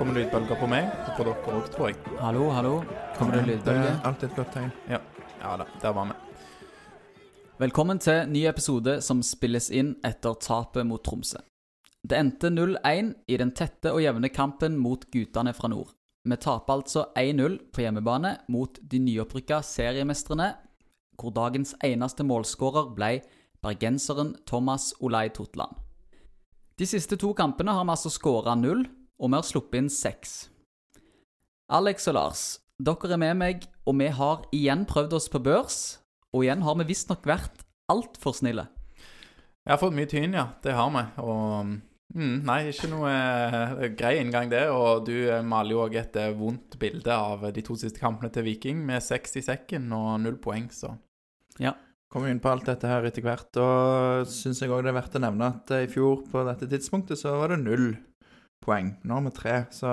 kommer lydbølger på meg, og på dere òg, tror jeg. Hallo, hallo. Kommer det Det er alltid et godt tegn. Ja da, der var vi. Velkommen til ny episode som spilles inn etter tapet mot Tromsø. Det endte 0-1 i den tette og jevne kampen mot guttene fra nord. Vi taper altså 1-0 på hjemmebane mot de nyopprykka seriemestrene, hvor dagens eneste målskårer ble bergenseren Thomas Olai Totland. De siste to kampene har vi altså skåra null, og vi har sluppet inn seks. Alex og Lars, dere er med meg, og vi har igjen prøvd oss på børs. Og igjen har vi visstnok vært altfor snille. Jeg har fått mye tyn, ja. Det har vi. Og mm, Nei, ikke noe eh, grei inngang, det. Og du eh, maler jo òg et eh, vondt bilde av de to siste kampene til Viking, med seks i sekken og null poeng, så Ja. Kommer inn på alt dette her etter hvert, og syns jeg òg det er verdt å nevne at eh, i fjor på dette tidspunktet så var det null poeng. Nå har vi tre, så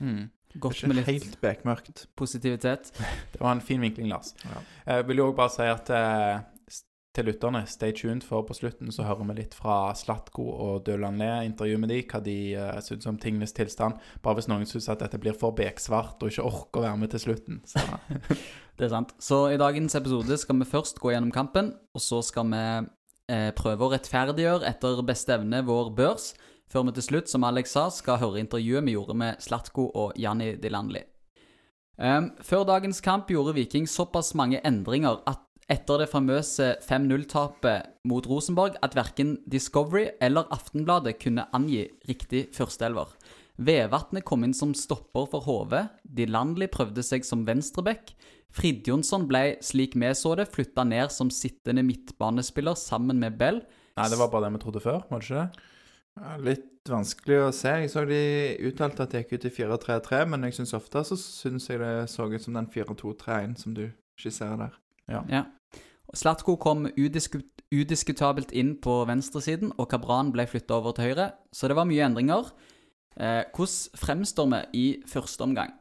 mm. det Godt er med ikke litt helt bekmørkt. positivitet. Det var en fin vinkling, Lars. Ja. Jeg vil jo òg bare si at eh, til lytterne, stay tuned, for på slutten så hører vi litt fra Slatko og Døland Le, intervju med de, hva de uh, syns om tingenes tilstand. Bare hvis noen syns at dette blir for beksvart og ikke orker å være med til slutten. Så Det er sant. Så i dagens episode skal vi først gå gjennom kampen, og så skal vi eh, prøve å rettferdiggjøre etter beste evne vår børs, før vi til slutt, som Alex sa, skal høre intervjuet vi gjorde med Slatko og Janni Dilanli. Um, før dagens kamp gjorde Viking såpass mange endringer at etter det famøse 5-0-tapet mot Rosenborg at verken Discovery eller Aftenbladet kunne angi riktig førsteelver. Vevatnet kom inn som stopper for HV. Dilandli prøvde seg som venstreback. Fridjonsson ble, slik vi så det, flytta ned som sittende midtbanespiller sammen med Bell. Nei, det var bare det vi trodde før, var det ikke det? Ja, litt vanskelig å se. Jeg så de uttalte at de gikk ut i 4-3-3, men jeg syns ofte så syns jeg det så ut som den 4-2-3-1 som du skisserer der. Ja. ja. Slatko kom udisku udiskutabelt inn på venstresiden, og Kabran ble flytta over til høyre, så det var mye endringer. Eh, hvordan fremstår vi i første omgang?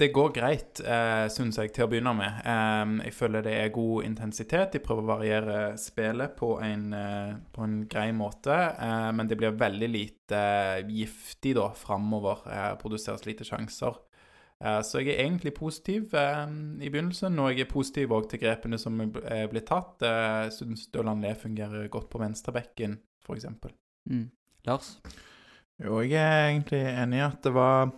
Det går greit, eh, syns jeg, til å begynne med. Eh, jeg føler det er god intensitet. De prøver å variere spillet på en, eh, på en grei måte. Eh, men det blir veldig lite eh, giftig da framover. Eh, produseres lite sjanser. Eh, så jeg er egentlig positiv eh, i begynnelsen, og jeg er positiv òg til grepene som er blitt tatt. Eh, Jeg syns Døland Le fungerer godt på venstrebekken, f.eks. Mm. Lars? Jo, jeg er egentlig enig i at det var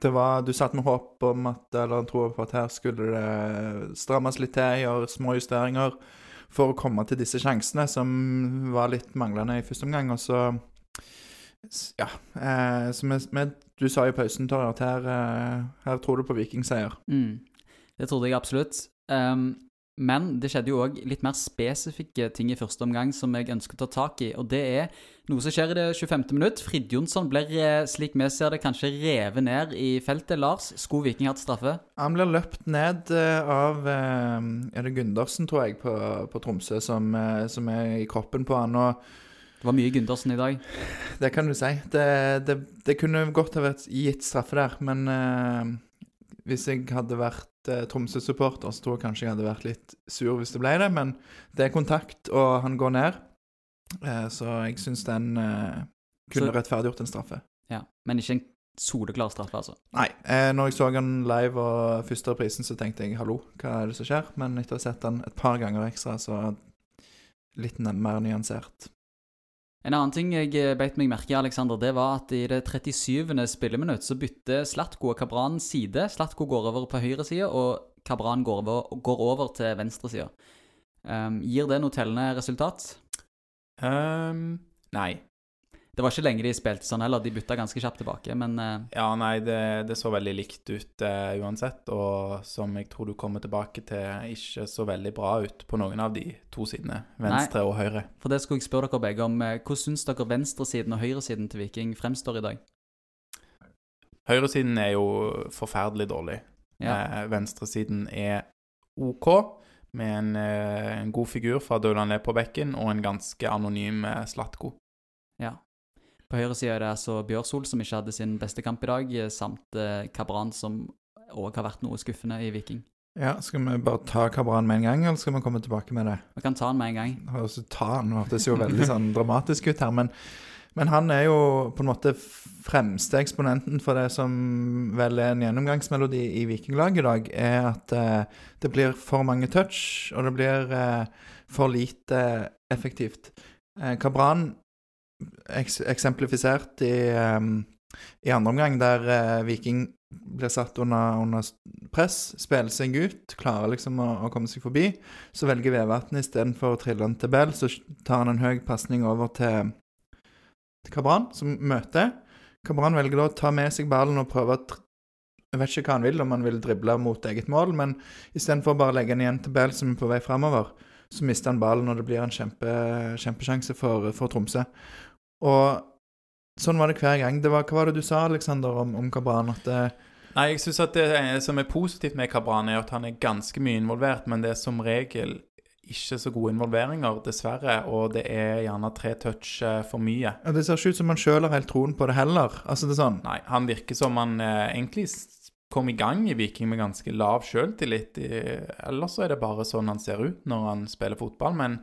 det var, Du satt med håp om at, eller tro på at her skulle det strammes litt til, gjøre små justeringer for å komme til disse sjansene som var litt manglende i første omgang. Og så Ja. Eh, som jeg- men du sa i pausen, Torje, at her, eh, her tror du på vikingseier. Mm. Det trodde jeg absolutt. Um, men det skjedde jo òg litt mer spesifikke ting i første omgang som jeg ønsker å ta tak i. Og det er noe som skjer i det 25. minutt. Fridjonsson blir, eh, slik vi ser det, kanskje revet ned i feltet. Lars, skulle Viking hatt straffe? Han blir løpt ned eh, av eh, Er det Gundersen, tror jeg, på, på Tromsø, som, som er i kroppen på han. og Det var mye Gundersen i dag. Det kan du si. Det, det, det kunne godt ha vært gitt straffe der, men hvis jeg hadde vært eh, Tromsø-supporter, så tror jeg kanskje jeg hadde vært litt sur hvis det ble det, men det er kontakt, og han går ned. Eh, så jeg syns den eh, kunne Så- rettferdiggjort en straffe. Ja, Men ikke en soleklar straffe, altså. Nei. Eh, når jeg så han live og første reprisen, så tenkte jeg hallo, hva er det som skjer? Men etter å ha sett han et par ganger ekstra, så litt mer nyansert. En annen ting jeg eh, beit meg merke i, Alexander, det var at i det 37. spilleminutt så bytter Slatko og Kabran side. Slatko går over på høyre side, og Kabran går over, går over til venstre side. Um, gir det noe tellende resultat? Um, nei. Det var ikke lenge de spilte sånn heller, de bytta ganske kjapt tilbake, men eh, Ja, nei, det, det så veldig likt ut uh, uansett, og som jeg tror du kommer tilbake til, ikke så veldig bra ut på noen av de to sidene, venstre og høyre. for det skulle jeg spørre dere begge om. eh, Hvordan syns dere venstresiden og høyresiden til Viking fremstår i dag? Høyresiden er jo forferdelig dårlig. Ja. Venstresiden er OK, med en, en god figur fra Le på bekken, og en ganske anonym Slatko. ja. På høyre side er det altså Bjørsol, som ikke hadde sin beste kamp i dag, eh, samt eh, Kabran, som òg har vært noe skuffende i Viking. Ja, Skal vi bare ta Kabran med en gang, eller skal vi komme tilbake med det? Vi kan ta han med en gang. Altså, ta han hørtes jo veldig sånn dramatisk ut her, men, Men han er jo på en måte fremste eksponenten for det som vel er en gjennomgangsmelodi i Vikinglaget i dag, er at eh, det blir for mange touch, og det blir eh, for lite effektivt. Eh, Kabran eks eksemplifisert i, i andre omgang, der eh, Viking blir satt under, under press, spiller seg ut, klarer liksom å, å komme seg forbi. Så velger Vevatn istedenfor å trille den til Bell, så tar han en høy pasning over til, til Kabran, som møter. Kabran velger da å ta med seg ballen og prøve å Jeg vet ikke hva han vil, om han vil drible mot eget mål, men istedenfor bare å legge den igjen til Bell, som er på vei framover, så mister han ballen, og det blir en kjempe, kjempesjanse for, for Tromsø. Og sånn var det hver gang. Det var, hva var det du sa, Aleksander, om, om Kabran? At det, Nei, jeg synes at det som er positivt med Kabran, er at han er ganske mye involvert, men det er som regel ikke så gode involveringer, dessverre. Og det er gjerne tre touch eh, for mye. ja, det ser ikke ut som han sjøl har helt troen på det heller. Altså, det er sånn Nei, han virker som han eh, egentlig kom i gang i Viking med ganske lav sjøltillit. Ellers så er det bare sånn han ser ut når han spiller fotball, men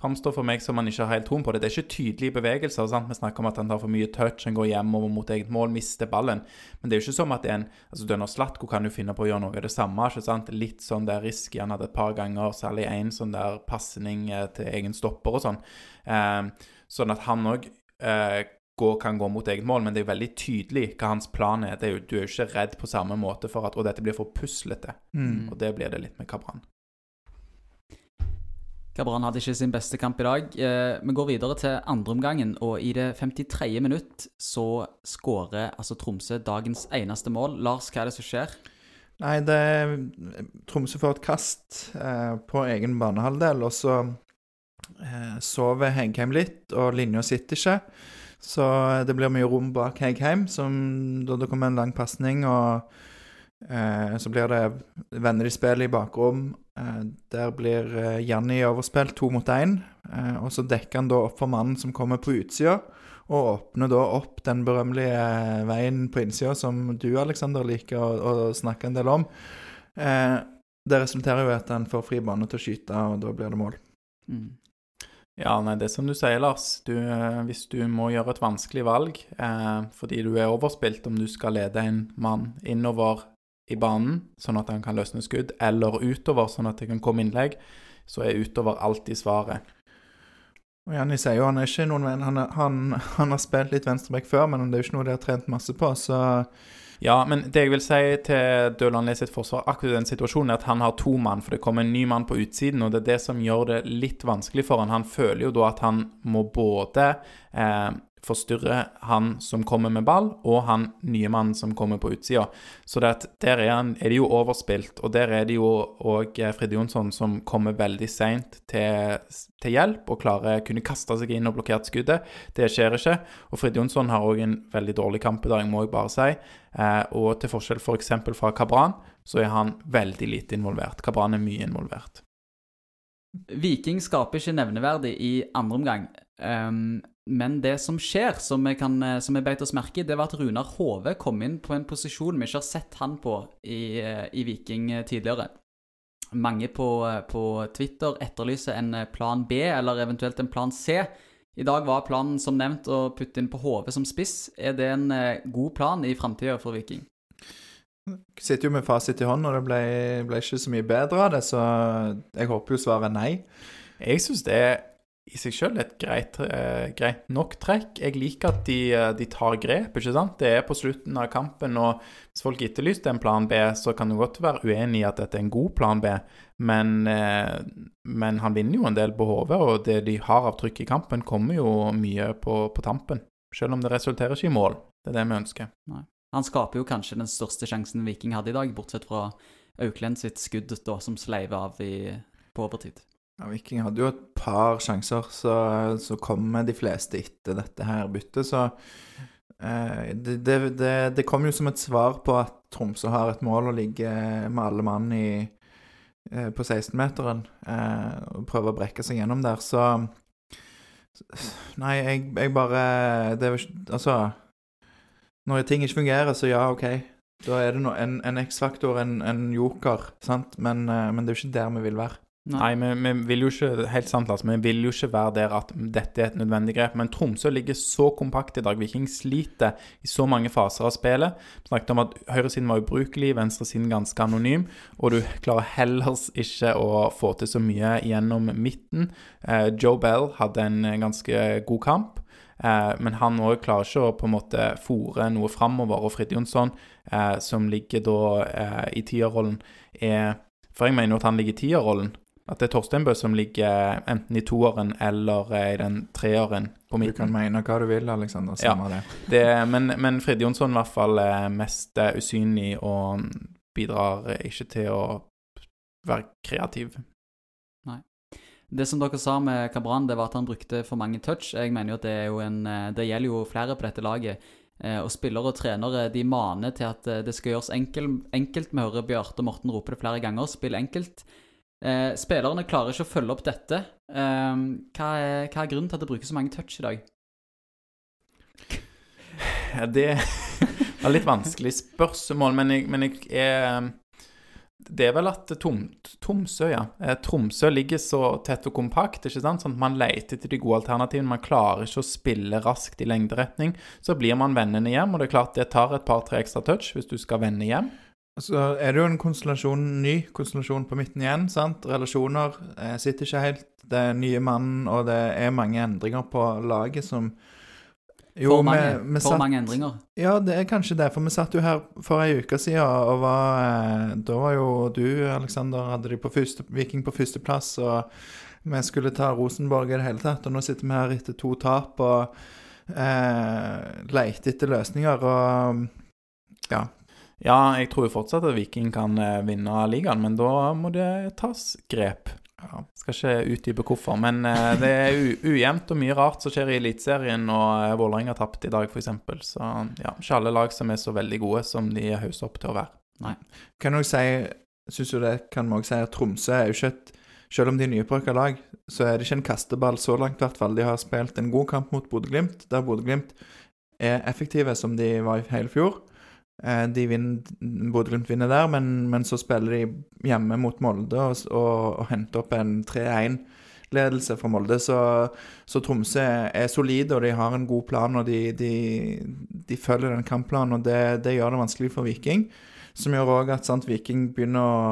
framstår for meg som han ikke har helt troen på det. Det er ikke tydelige bevegelser. sant? Vi snakker om at han tar for mye touch, han går hjemover mot eget mål, mister ballen. Men det er jo ikke som at en altså Dønner Slatko kan jo finne på å gjøre noe av det samme. ikke sant? Litt sånn der risky han hadde et par ganger, særlig én sånn der pasning eh, til egen stopper og sånn. Eh, sånn at han òg eh, kan gå mot eget mål, men det er jo veldig tydelig hva hans plan er. Det er jo, du er jo ikke redd på samme måte for at Og dette blir for puslete. mm. Og det blir det litt med Kabran. Kabran hadde ikke sin beste kamp i dag. Eh, vi går videre til andreomgangen, og i det 53. minutt så skårer altså Tromsø dagens eneste mål. Lars, hva er det som skjer? Nei, det Tromsø får et kast eh, på egen banehalvdel, og så eh, sover Hegheim litt, og linja sitter ikke. Så det blir mye rom bak Hegheim, som da det kommer en lang pasning, og eh, så blir det venner i spillet i bakrom. Eh, der blir eh, Janni overspilt to mot én, eh, og så dekker han da opp for mannen som kommer på utsida. Og åpner da opp den berømmelige veien på innsida som du, Aleksander, liker å, å snakke en del om. Eh, det resulterer jo i at han får fri bane til å skyte, og da blir det mål. Mm. Ja, nei, det er som du sier, Lars. Du, hvis du må gjøre et vanskelig valg eh, fordi du er overspilt, om du skal lede en mann innover i banen, sånn at han kan løsne skudd, eller utover, sånn at det kan komme innlegg, så er utover alltid svaret. Og Janni sier jo han er ikke noen venn. Han, han, han har spilt litt venstreback før, men det er jo ikke noe de har trent masse på, så Ja, men det jeg vil si til Døland sitt forsvar akkurat den situasjonen, er at han har to mann, for det kommer en ny mann på utsiden, og det er det som gjør det litt vanskelig for han. Han føler jo da at han må både eh, forstyrre han som kommer med ball, og han nye mannen som kommer på utsida. Så der er, han, er det jo overspilt, og der er det jo òg Fride Jonsson som kommer veldig seint til, til hjelp og klarer kunne kaste seg inn og blokkert skuddet. Det skjer ikke. Og Fride Jonsson har òg en veldig dårlig kamp i dag, må jeg bare si. Eh, og til forskjell f.eks. fra Kabran, så er han veldig lite involvert. Kabran er mye involvert. Viking skaper ikke nevneverdig i andre omgang. Ehm, men det som skjer, som vi, kan, eh, som vi beit oss merke i, det var at Runar Hove kom inn på en posisjon vi ikke har sett han på i, eh, i Viking eh, tidligere. Mange på, på Twitter etterlyser en plan B, eller eventuelt en plan C. I dag var planen som nevnt å putte inn på Hove som spiss. Er det en god plan i framtida for Viking? sitter jo med fasit i hånd, og det ble, ble ikke så mye bedre av det, så jeg håper jo svaret er nei. Jeg syns det er i seg sjøl et greit, eh, greit nok trekk. Jeg liker at de, eh, de tar grep, ikke sant. Det er på slutten av kampen, og hvis folk etterlyste en plan B, så kan du godt være uenig i at dette er en god plan B, men, eh, men han vinner jo en del på hodet, og det de har av trykk i kampen, kommer jo mye på, på tampen. Selv om det resulterer ikke i mål. Det er det vi ønsker. Han skaper jo kanskje den største sjansen Viking hadde i dag, bortsett fra Auklend sitt skudd da, som sleiv av i, på overtid. Ja, Viking hadde jo et par sjanser, så, så kommer de fleste etter dette her byttet, så eh, det, det, det, det kom jo som et svar på at Tromsø har et mål å ligge med alle mann i, eh, på 16-meteren eh, og prøve å brekke seg gjennom der, så Nei, jeg, jeg bare Det er jo Altså Når ting ikke fungerer, så ja, OK. Da er det no, en, en X-faktor, en, en joker, sant? Men, eh, men det er jo ikke der vi vil være. Nei, vi, vi vil jo ikke Helt sant, altså, vi vil jo ikke være der at dette er et nødvendig grep. Men Tromsø ligger så kompakt i dag. Viking sliter i så mange faser av spillet. Vi snakket om at høyresiden var ubrukelig, venstresiden ganske anonym. Og du klarer heller ikke å få til så mye gjennom midten. Eh, Joe Bell hadde en ganske god kamp. Eh, men han òg klarer ikke å på en måte fòre noe framover. Og Fridtjonsson, eh, som ligger da eh, i tierrollen, er For jeg mener jo at han ligger i tierrollen. At det er Torstein Bø som ligger enten i toeren eller eh, i den treeren på midten. Du kan mene hva du vil, Aleksander. Ja. Samme det. Det, men, men Frid Jonsson i hvert fall er mest eh, usynlig og bidrar ikke til å være kreativ. Det som dere sa med Kabran, det var at han brukte for mange touch. Jeg mener jo at det er jo en eh, Det gjelder jo flere på dette laget. Eh, Og spillere og trenere de maner til at eh, det skal gjøres enkel, enkelt. Vi hører Bjarte og Morten rope det flere ganger. Spill enkelt. Eh, spillerne klarer ikke å følge opp dette. Eh, hva, er, hva er grunnen til at det brukes så mange touch i dag? Ja, Det var litt vanskelig spørsmål, men jeg, men jeg er Det er vel at Tom, Tromsø, ja. Eh, Tromsø ligger så tett og kompakt, ikke sant? Sånn at man leter etter de gode alternativene. Man klarer ikke å spille raskt i lengderetning. Så blir man vennene hjem, og det er klart det tar et par-tre ekstra touch hvis du skal vende hjem. Så er det jo en konstellasjon, ny konstellasjon på midten igjen. sant? Relasjoner eh, sitter ikke helt. Det er nye mann, og det er mange endringer på laget som For mange, vi- vi for satt- mange endringer. Ja, det er kanskje det. For vi satt jo her for ei uke siden, og var, eh, da var jo du, Aleksander, hadde de på første, Viking på førsteplass, og vi skulle ta Rosenborg i det hele tatt. Og nå sitter vi her etter to tap og eh, leter etter løsninger, og ja. Ja, jeg tror jo fortsatt at Viking kan eh, vinne ligaen, men da må det tas grep. ja. Skal ikke utdype hvorfor, men eh, det er ujevnt og mye rart som skjer i Eliteserien, og eh, Vålerenga tapte i dag, f.eks. Så ja, ikke alle lag som er så veldig gode som de er haussa opp til å være. Kan du si, synes jo det kan vi også si at Tromsø er jo ikke et Selv om de er nyopprykka lag, så er det ikke en kasteball så langt, i hvert fall. De har spilt en god kamp mot Bodø-Glimt, der Bodø-Glimt er effektive som de var i hele fjor. Eh, De Bodø-Glimt vinner der, men, men så spiller de hjemme mot Molde og, og, og henter opp en 3-1-ledelse fra Molde. Så, så Tromsø er solide, og de har en god plan, og de, de, de følger den kampplanen. Og det, det gjør det vanskelig for Viking, som gjør òg at sant, Viking begynner å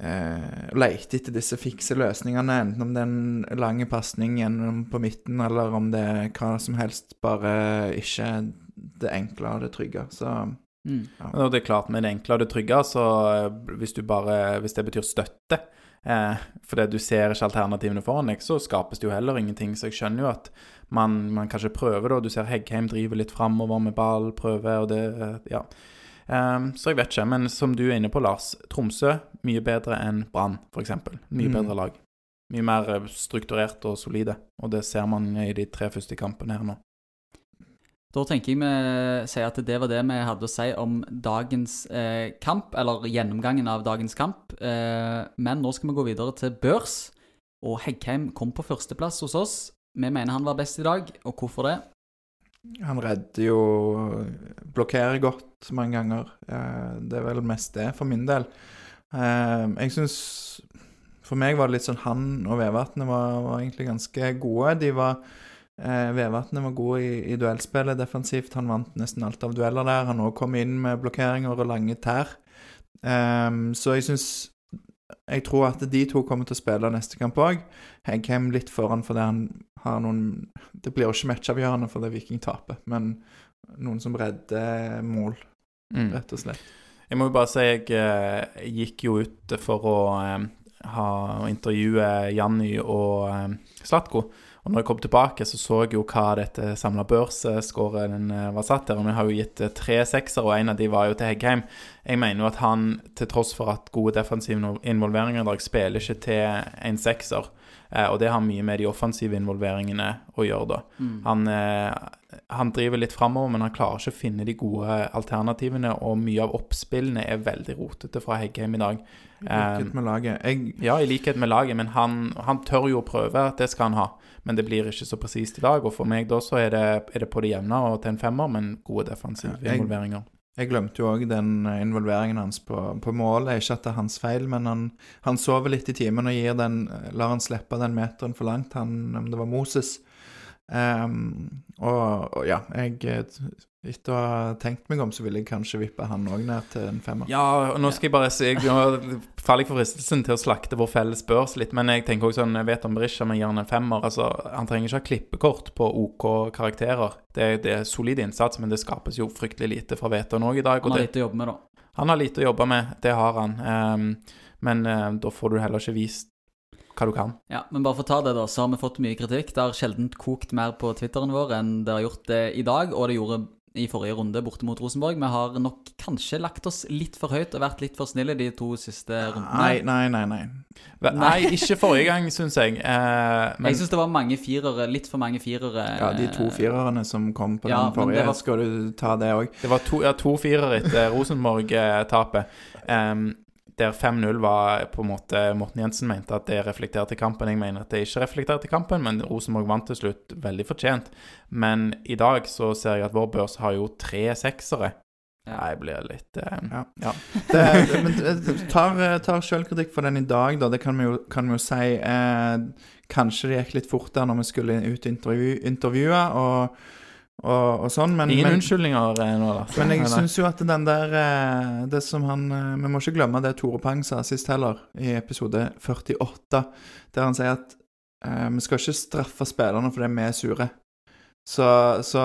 eh, lete etter disse fikse løsningene, enten om det er en lang pasning gjennom på midten, eller om det er hva som helst, bare ikke det enkle og det trygge. Så Mm. Og det er klart, med det enkle og det trygge, så eh, hvis du bare Hvis det betyr støtte, eh, fordi du ser ikke alternativene foran deg, så skapes det jo heller ingenting. Så jeg skjønner jo at man, man kanskje prøver, da. Du ser Heggheim driver litt framover med ball, prøver, og det eh, Ja. Ehm, så jeg vet ikke. Men som du er inne på, Lars. Tromsø mye bedre enn Brann, f.eks. Mye Mm. bedre lag. Mye mer eh, strukturert og solide. Og det ser man i de tre første kampene her nå. Da tenker jeg vi sier at det var det vi hadde å si om dagens eh, kamp, eller gjennomgangen av dagens kamp. Eh, men nå skal vi gå videre til børs, og Heggheim kom på førsteplass hos oss. Vi mener han var best i dag, og hvorfor det? han redder jo Blokkerer godt mange ganger. Eh, Det er vel mest det, for min del. Eh, Jeg syns For meg var det litt sånn han og Vevatnet var, var egentlig ganske gode. De var eh, Vevatnet var god i, i duellspillet defensivt. Han vant nesten alt av dueller der. Han òg kom inn med blokkeringer og lange tær. Um, så jeg syns Jeg tror at de to kommer til å spille neste kamp òg. Heggheim litt foran fordi han har noen Det blir jo ikke matchavgjørende fordi Viking taper, men noen som redder mål, Mm. rett og slett. Jeg må jo bare si jeg eh, gikk jo ut for å eh, ha intervjue Janny og eh, Slatko. Og når jeg kom tilbake, så så jeg jo hva dette samla børsskåren eh, var satt der. Og vi har jo gitt eh, tre seksere, og en av de var jo til Heggheim. Jeg mener jo at han, til tross for at gode defensive involveringer i dag, spiller ikke til en sekser. Eh, og det har mye med de offensive involveringene å gjøre, da. Mm. Han, eh, han driver litt framover, men han klarer ikke å finne de gode alternativene. Og mye av oppspillene er veldig rotete fra Heggheim i dag. I likhet med laget. Jeg, Ja, i likhet med laget, men han, han tør jo å prøve. Det skal han ha. Men det blir ikke så presist i dag. Og for meg da så er det, er det på det jevne og til en femmer, men gode defensive jeg- involveringer. jeg glemte jo òg den eh, involveringen hans på, på målet. Ikke at det er hans feil, men han, han sover litt i timen og den, eh, lar han slippe den meteren for langt, han, om det var Moses. Um, og, og, ja, jeg etter å ha tenkt meg om, så ville jeg kanskje vippe han òg ned til en femmer. Ja, og nå skal jeg bare si Jeg faller jeg for fristelsen til å slakte vår felles børs litt, men jeg tenker også sånn Jeg vet om Berisha, men gir han en femmer. Altså, han trenger ikke ha klippekort på OK karakterer. Det, det, er solid innsats, men det skapes jo fryktelig lite fra Veton òg i dag. Han har det, lite å jobbe med, da. Han har lite å jobbe med, det har han. Um, men uh, da får du heller ikke vist hva du kan. Ja, men bare for å ta det, da, så har vi fått mye kritikk. Det har sjelden kokt mer på Twitteren vår enn det har gjort det i dag, og det gjorde i forrige runde borte mot Rosenborg. Vi har nok kanskje lagt oss litt for høyt og vært litt for snille de to siste rundene. Nei, nei, nei. Nei, nei ikke forrige gang, syns jeg. Eh, men... Jeg syns det var mange firere, litt for mange firere. Ja, de to firerne som kom på ja, den forrige, var... skal du ta det òg? Det var to, ja, to firere etter Rosenborg-tapet. Um, der 5-0 var på en måte Morten Jensen mente at det reflekterte kampen. Jeg mener at det ikke reflekterte kampen, men Rosenborg vant til slutt veldig fortjent. Men i dag så ser jeg at vår børs har jo tre seksere. Ja. Jeg blir litt eh, Ja. ja. Det, men tar, tar sjølkritikk for den i dag, da. Det kan vi jo, kan vi jo si. Eh, kanskje det gikk litt fort der når vi skulle ut og intervju, intervjue. og og, og sånn, men, Ingen men, unnskyldninger eh, nå, da. Men jeg syns jo at den der eh, Det som han eh, Vi må ikke glemme det Tore Pang sa sist heller, i episode 48, der han sier at eh, vi skal ikke straffe spillerne fordi vi er sure. Så, så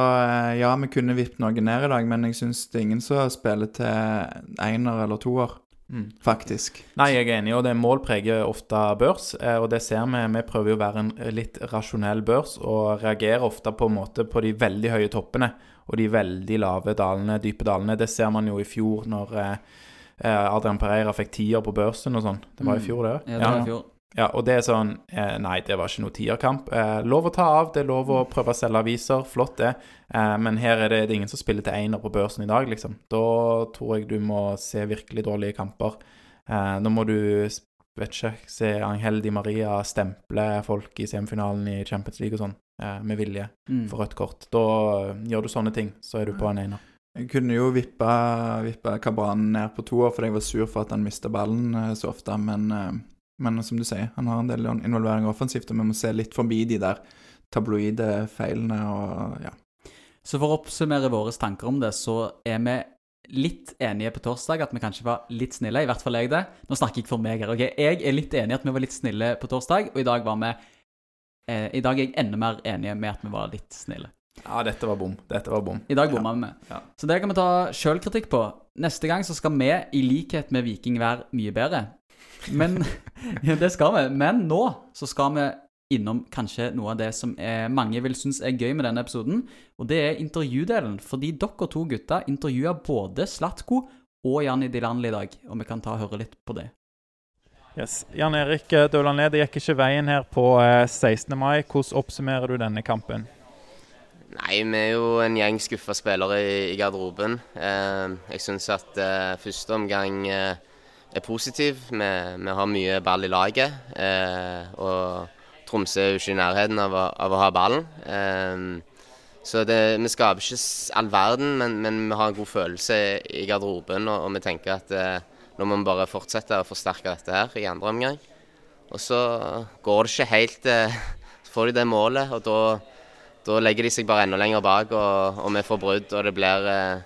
ja, vi kunne vippet noen ned i dag, men jeg syns det er ingen som spiller til einer eller toer. Mm. Faktisk. Nei, jeg er enig, og det mål preger ofte børs. Eh, og det ser vi. Vi prøver jo å være en litt rasjonell børs og reagerer ofte på en måte på de veldig høye toppene og de veldig lave dalene, dype dalene. Det ser man jo i fjor når eh, eh, Adrian Pereira fikk tier på børsen og sånn. Det var i mm. fjor, det? Ja, det var i fjor. Ja, og det er sånn eh, Nei, det var ikke noe tierkamp. Eh, lov å ta av, det er lov å prøve å selge aviser. Flott, det. Eh, men her er det, det er ingen som spiller til einer på børsen i dag, liksom. Da tror jeg du må se virkelig dårlige kamper. Eh, nå må du, vet ikke, se Angel Di Maria stemple folk i semifinalen i Champions League og sånn, eh, med vilje, mm. for rødt kort. Da eh, gjør du sånne ting, så er du på en einer. Jeg kunne jo vippa, vippa Kabran ned på toer fordi jeg var sur for at han mista ballen så ofte, men men som du sier, han har en del involvering offensivt, og vi må se litt forbi de der tabloide feilene og ja. Så for å oppsummere våre tanker om det, så er vi litt enige på torsdag at vi kanskje var litt snille. I hvert fall jeg det. Nå snakker jeg for meg her. ok? Jeg er litt enig i at vi var litt snille på torsdag, og i dag var vi eh, I dag er jeg enda mer enig med at vi var litt snille. Ja, dette var bom. Dette var bom. I dag bomma vi med. Ja. Så det kan vi ta sjølkritikk på. Neste gang så skal vi, i likhet med Viking, være mye bedre. Men ja, Det skal vi. Men nå så skal vi innom kanskje noe av det som er, mange vil synes er gøy med denne episoden. Og det er intervjudelen. Fordi dere to gutta intervjua både Slatko og Janni Dilanli i dag. Og vi kan ta og høre litt på det. Yes. Jan Erik eh, Dølanle, det gikk ikke veien her på 16. Eh, mai. Hvordan oppsummerer du denne kampen? Nei, vi er jo en gjeng skuffa spillere i, i garderoben. Eh, jeg syns at eh, første omgang eh, er positiv. Vi, vi, har mye ball i laget. Eh, og Tromsø er jo ikke i nærheten av å, av å ha ballen. Eh, så det, vi skaper ikke all verden, men, men, vi har en god følelse i garderoben. Og, og vi tenker at eh, nå må vi bare fortsette å forsterke dette her i andre omgang. Og så går det ikke helt eh, Så får de det målet, og da, da legger de seg bare enda lenger bak, og, og vi får brudd, og det blir eh,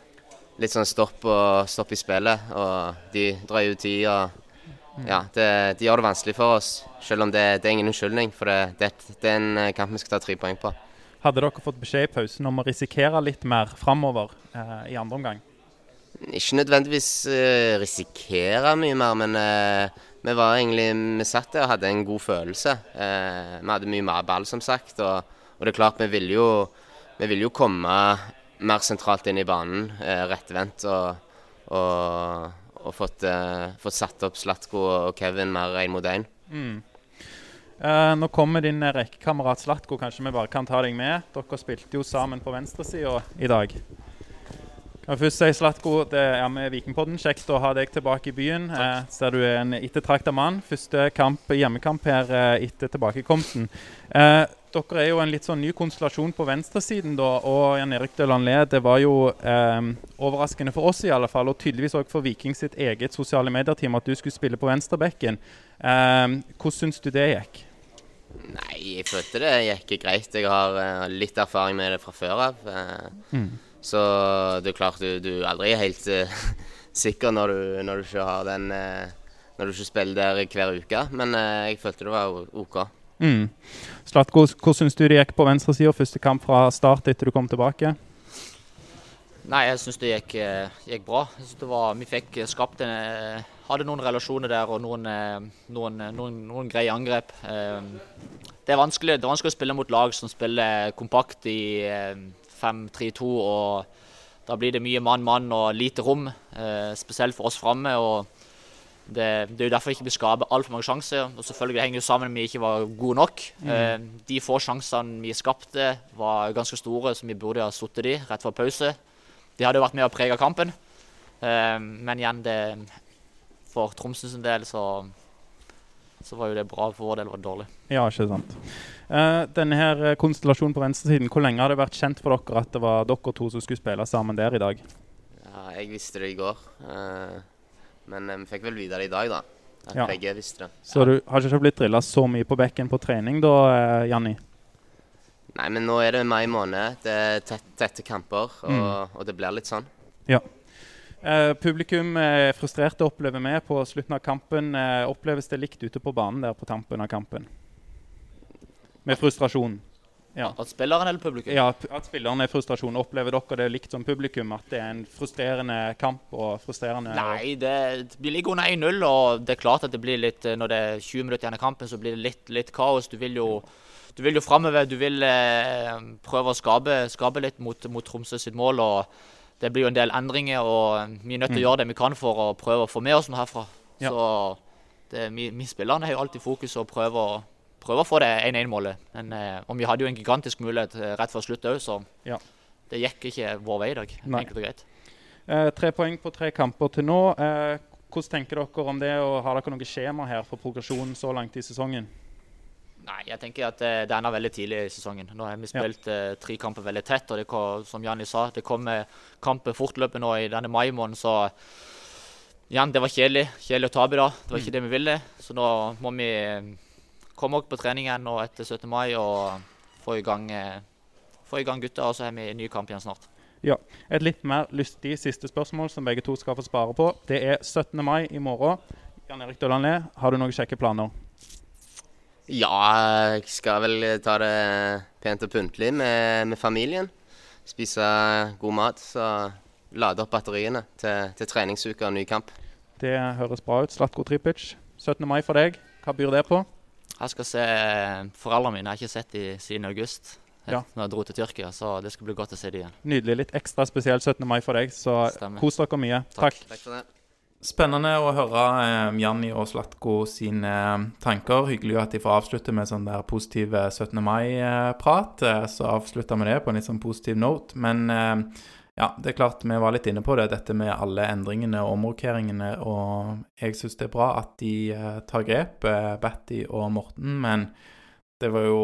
litt sånn stopp, og, stopp i spillet. Og de drar ut tid. og ja, det, De gjør det vanskelig for oss, selv om det, det er ingen unnskyldning. For det, det, det, er en kamp vi skal ta tre poeng på. Hadde dere fått beskjed i pausen om å risikere litt mer framover eh, i andre omgang? Ikke nødvendigvis eh, risikere mye mer, men eh, vi var egentlig, vi satt der og hadde en god følelse. Eh, vi hadde mye mer ball, som sagt. Og, og det er klart, vi ville jo, vi ville jo komme mer sentralt inn i banen, eh, rettvendt, og, og, og fått, eh, fått, satt opp Slatko og Kevin mer én mot én. Mm. Eh, nå kommer din rekkekamerat Slatko, kanskje vi bare kan ta deg med? Dere spilte jo sammen på venstresida i dag. Kan jeg først si, Slatko, det er med Vikingpodden. Kjekt å ha deg tilbake i byen. Eh, ser du er en ettertrakta mann. Første kamp, hjemmekamp her eh, etter tilbakekomsten. Eh, dere er jo en litt sånn ny konstellasjon på venstresiden, da. Og Jan Erik Dølanlé, det var jo eh, overraskende for oss i alle fall, og tydeligvis òg for Viking sitt eget sosiale medier-team, at du skulle spille på venstrebekken. Eh, hvordan syns du det gikk? Nei, jeg følte det gikk greit. Jeg har uh, litt erfaring med det fra før av. Uh, Mm. Så det er klart du, du aldri er helt uh, sikker når du, når du ikke har den Når du ikke spiller der hver uke. Men jeg følte det var OK. Mm. Slatko, hvordan syns du det gikk på venstresida første kamp fra start etter du kom tilbake? Nei, jeg syns det gikk, eh, gikk bra. Var, vi fikk skapt en eh, Hadde noen relasjoner der og noen, eh, noen, noen, noen greie angrep. Det er, vanskelig, det er vanskelig å spille mot lag som spiller kompakt i eh, 5-3-2. og Da blir det mye mann-mann og lite rom, spesielt for oss framme. Det, det er jo derfor ikke vi skaper altfor mange sjanser. og selvfølgelig henger det jo sammen med at vi ikke var gode nok. Eh, de få sjansene vi skapte, var ganske store, så vi burde ha sittet de rett før pause. De hadde jo vært med å prege kampen. Eh, men igjen, det, for Tromsø sin del så, så var jo det bra. For vår del var det dårlig. Ja, ikke sant. Eh, denne her konstellasjonen på venstresiden, hvor lenge har det vært kjent for dere at det var dere to som skulle spille sammen der i dag? Ja, jeg visste det i går. eh, men eh, vi fikk vel vite det i dag, da. At Ja. begge visste det. Så du har ikke blitt drilla så mye på bekken på trening da, eh, Janni? Nei, men nå er det mai måned. Det er tett, tette kamper, og, og det blir litt sånn. Eh, publikum er frustrerte, opplever vi på slutten av kampen. Eh, oppleves det likt ute på banen der på tampen av kampen? Med frustrasjon. Ja. At spilleren eller publikum? Ja, at spilleren er frustrasjon. Opplever dere det likt som publikum? At det er en frustrerende kamp og frustrerende Nei, det, vi ligger under 1-0, og det er klart at det blir litt eh, Når det er 20 minutter igjen av kampen, så blir det litt, litt kaos. Du vil jo du vil jo framover. Du vil eh, prøve å skape, skape litt mot, mot Tromsø sitt mål. og Det blir jo en del endringer, og vi er nødt til å gjøre det vi kan for å prøve å få med oss noe herfra. Mm. Ja. Så det, vi, vi spillerne har jo alltid fokus å prøve å, prøve å få det 1-1-målet. Men eh, og vi hadde jo en gigantisk mulighet eh, rett før slutt òg, så Ja. det gikk ikke vår vei i dag. Nei. Enkelt og greit. Eh, tre poeng på tre kamper til nå. Eh, hvordan tenker dere om det, og har dere noe skjema her for progresjonen så langt i sesongen? Nei, jeg tenker at eh, det ender veldig tidlig i sesongen. Nå har vi spilt eh, tre kamper veldig tett, og det kom, som Janni sa, det kommer kamper fortløpende nå i denne mai måneden, så igjen, det var kjedelig. Kjedelig å tape da. Det var ikke det vi ville. Så nå må vi eh, også på trening igjen nå etter 17. mai og få i gang, eh, få i gang gutta, og så har vi en ny kamp igjen snart. Ja. Et litt mer lystig siste spørsmål som begge to skal få spare på. Det er 17. mai i morgen. Jan Erik Dølanle, har du noen kjekke planer? Ja, jeg skal vel ta det pent og pyntelig med, med familien. Spise god mat, så lade opp batteriene til, til treningsuke og ny kamp. Det høres bra ut. Slatko Tripic, 17. mai for deg. Hva byr det på? Jeg skal se eh, foreldrene mine. Jeg har ikke sett dem siden august. Ja. Når jeg dro til Tyrkia, så det skal bli godt å se dem igjen. Nydelig. Litt ekstra spesiell 17. mai for deg, så Stemmer. kos dere mye. Takk. Takk for det. Spennende å høre eh, Janni og Slatko sine eh, tanker. Hyggelig at de får avslutte med sånn der positiv eh, 17. mai-prat. Eh, så avslutter vi det på en litt sånn positiv note. Men eh, ja, det er klart vi var litt inne på det, dette med alle endringene og omrokeringene. Og jeg syns det er bra at de eh, tar grep, eh, Batty og Morten. Men det var jo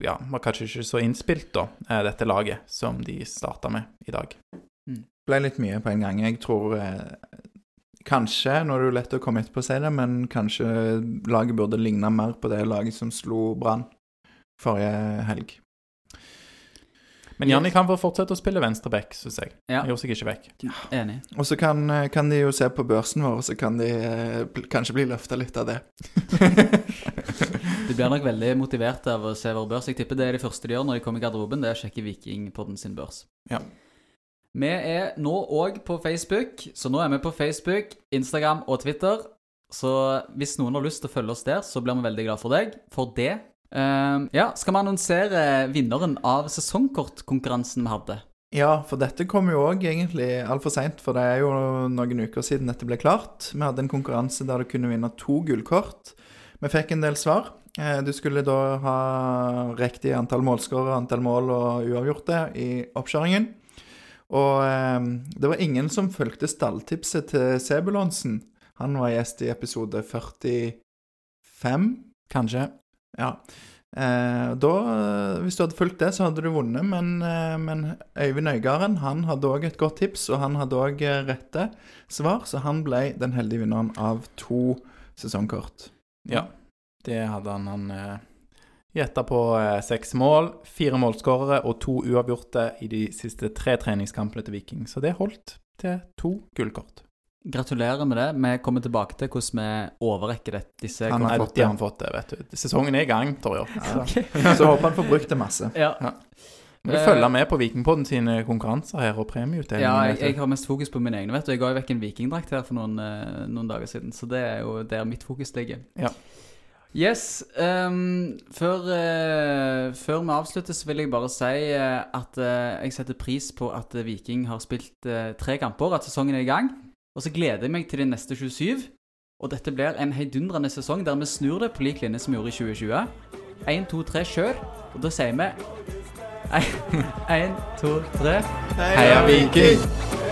ja, var kanskje ikke så innspilt, da, eh, dette laget som de starta med i dag. Det ble litt mye på en gang. Jeg tror Kanskje, nå er det jo lett å komme etterpå og si det, men kanskje laget burde ligne mer på det laget som slo Brann forrige helg. Men Janni kan få fortsette å spille venstreback, syns jeg. Ja, Han gjorde seg ikke vekk. enig. Og så kan, eh, kan de jo se på børsen vår, så kan de eh, bl- kanskje bli løfta litt av det. De blir nok veldig motiverte av å se vår børs. Jeg tipper det er det første de gjør når de kommer i garderoben, det er å sjekke Vikingpodden sin børs. Ja. Vi er nå òg på Facebook, så nå er vi på Facebook, Instagram og Twitter. Så hvis noen har lyst til å følge oss der, så blir vi veldig glad for deg. For det. Ehm, ja, skal vi annonsere vinneren av sesongkortkonkurransen vi hadde? Ja, for dette kom jo òg egentlig altfor seint, for det er jo noen uker siden dette ble klart. Vi hadde en konkurranse der du kunne vinne to gullkort. Vi fikk en del svar. Eh, Du skulle da ha riktig antall målskårere, antall mål og uavgjorte i oppkjøringen. Og eh, det var ingen som fulgte stalltipset til Sebulonsen. Han var gjest i episode 45. Kanskje. Ja. Eh, da, eh, Hvis du hadde fulgt det, så hadde du vunnet, men, eh, men Øyvind Øygarden han hadde òg et godt tips, og han hadde òg rette svar, så han ble den heldige vinneren av to sesongkort. Ja, det hadde han. Han eh, gjetta på eh, seks mål, fire målskårere og to uavgjorte i de siste tre treningskampene til Viking. Så det holdt til to gullkort. Gratulerer med det. Vi kommer tilbake til hvordan vi overrekker det, disse Han har fått det, han fått det, vet du. Sesongen er i gang, Torjer. Ja. Så håper han får brukt det masse. Ja. Må du følge med på Vikingpodden sine konkurranser her og premieutdeling. Ja, jeg, jeg har mest fokus på mine egne. vet du Jeg ga jo vekk en vikingdrakt her for noen, eh, noen dager siden, så det er jo der mitt fokus ligger. Ja. Yes. Um, før, uh, før vi avslutter, så vil jeg bare si eh, at uh, jeg setter pris på at eh, Viking har spilt eh, tre kamper, at sesongen er i gang. Og så gleder jeg meg til de neste 27. Og dette blir en heidundrende sesong der vi snur det på lik linje som vi gjorde i 2020. 1, 2, 3, kjør. Og da sier vi 1, 2, 3 Heia Viking!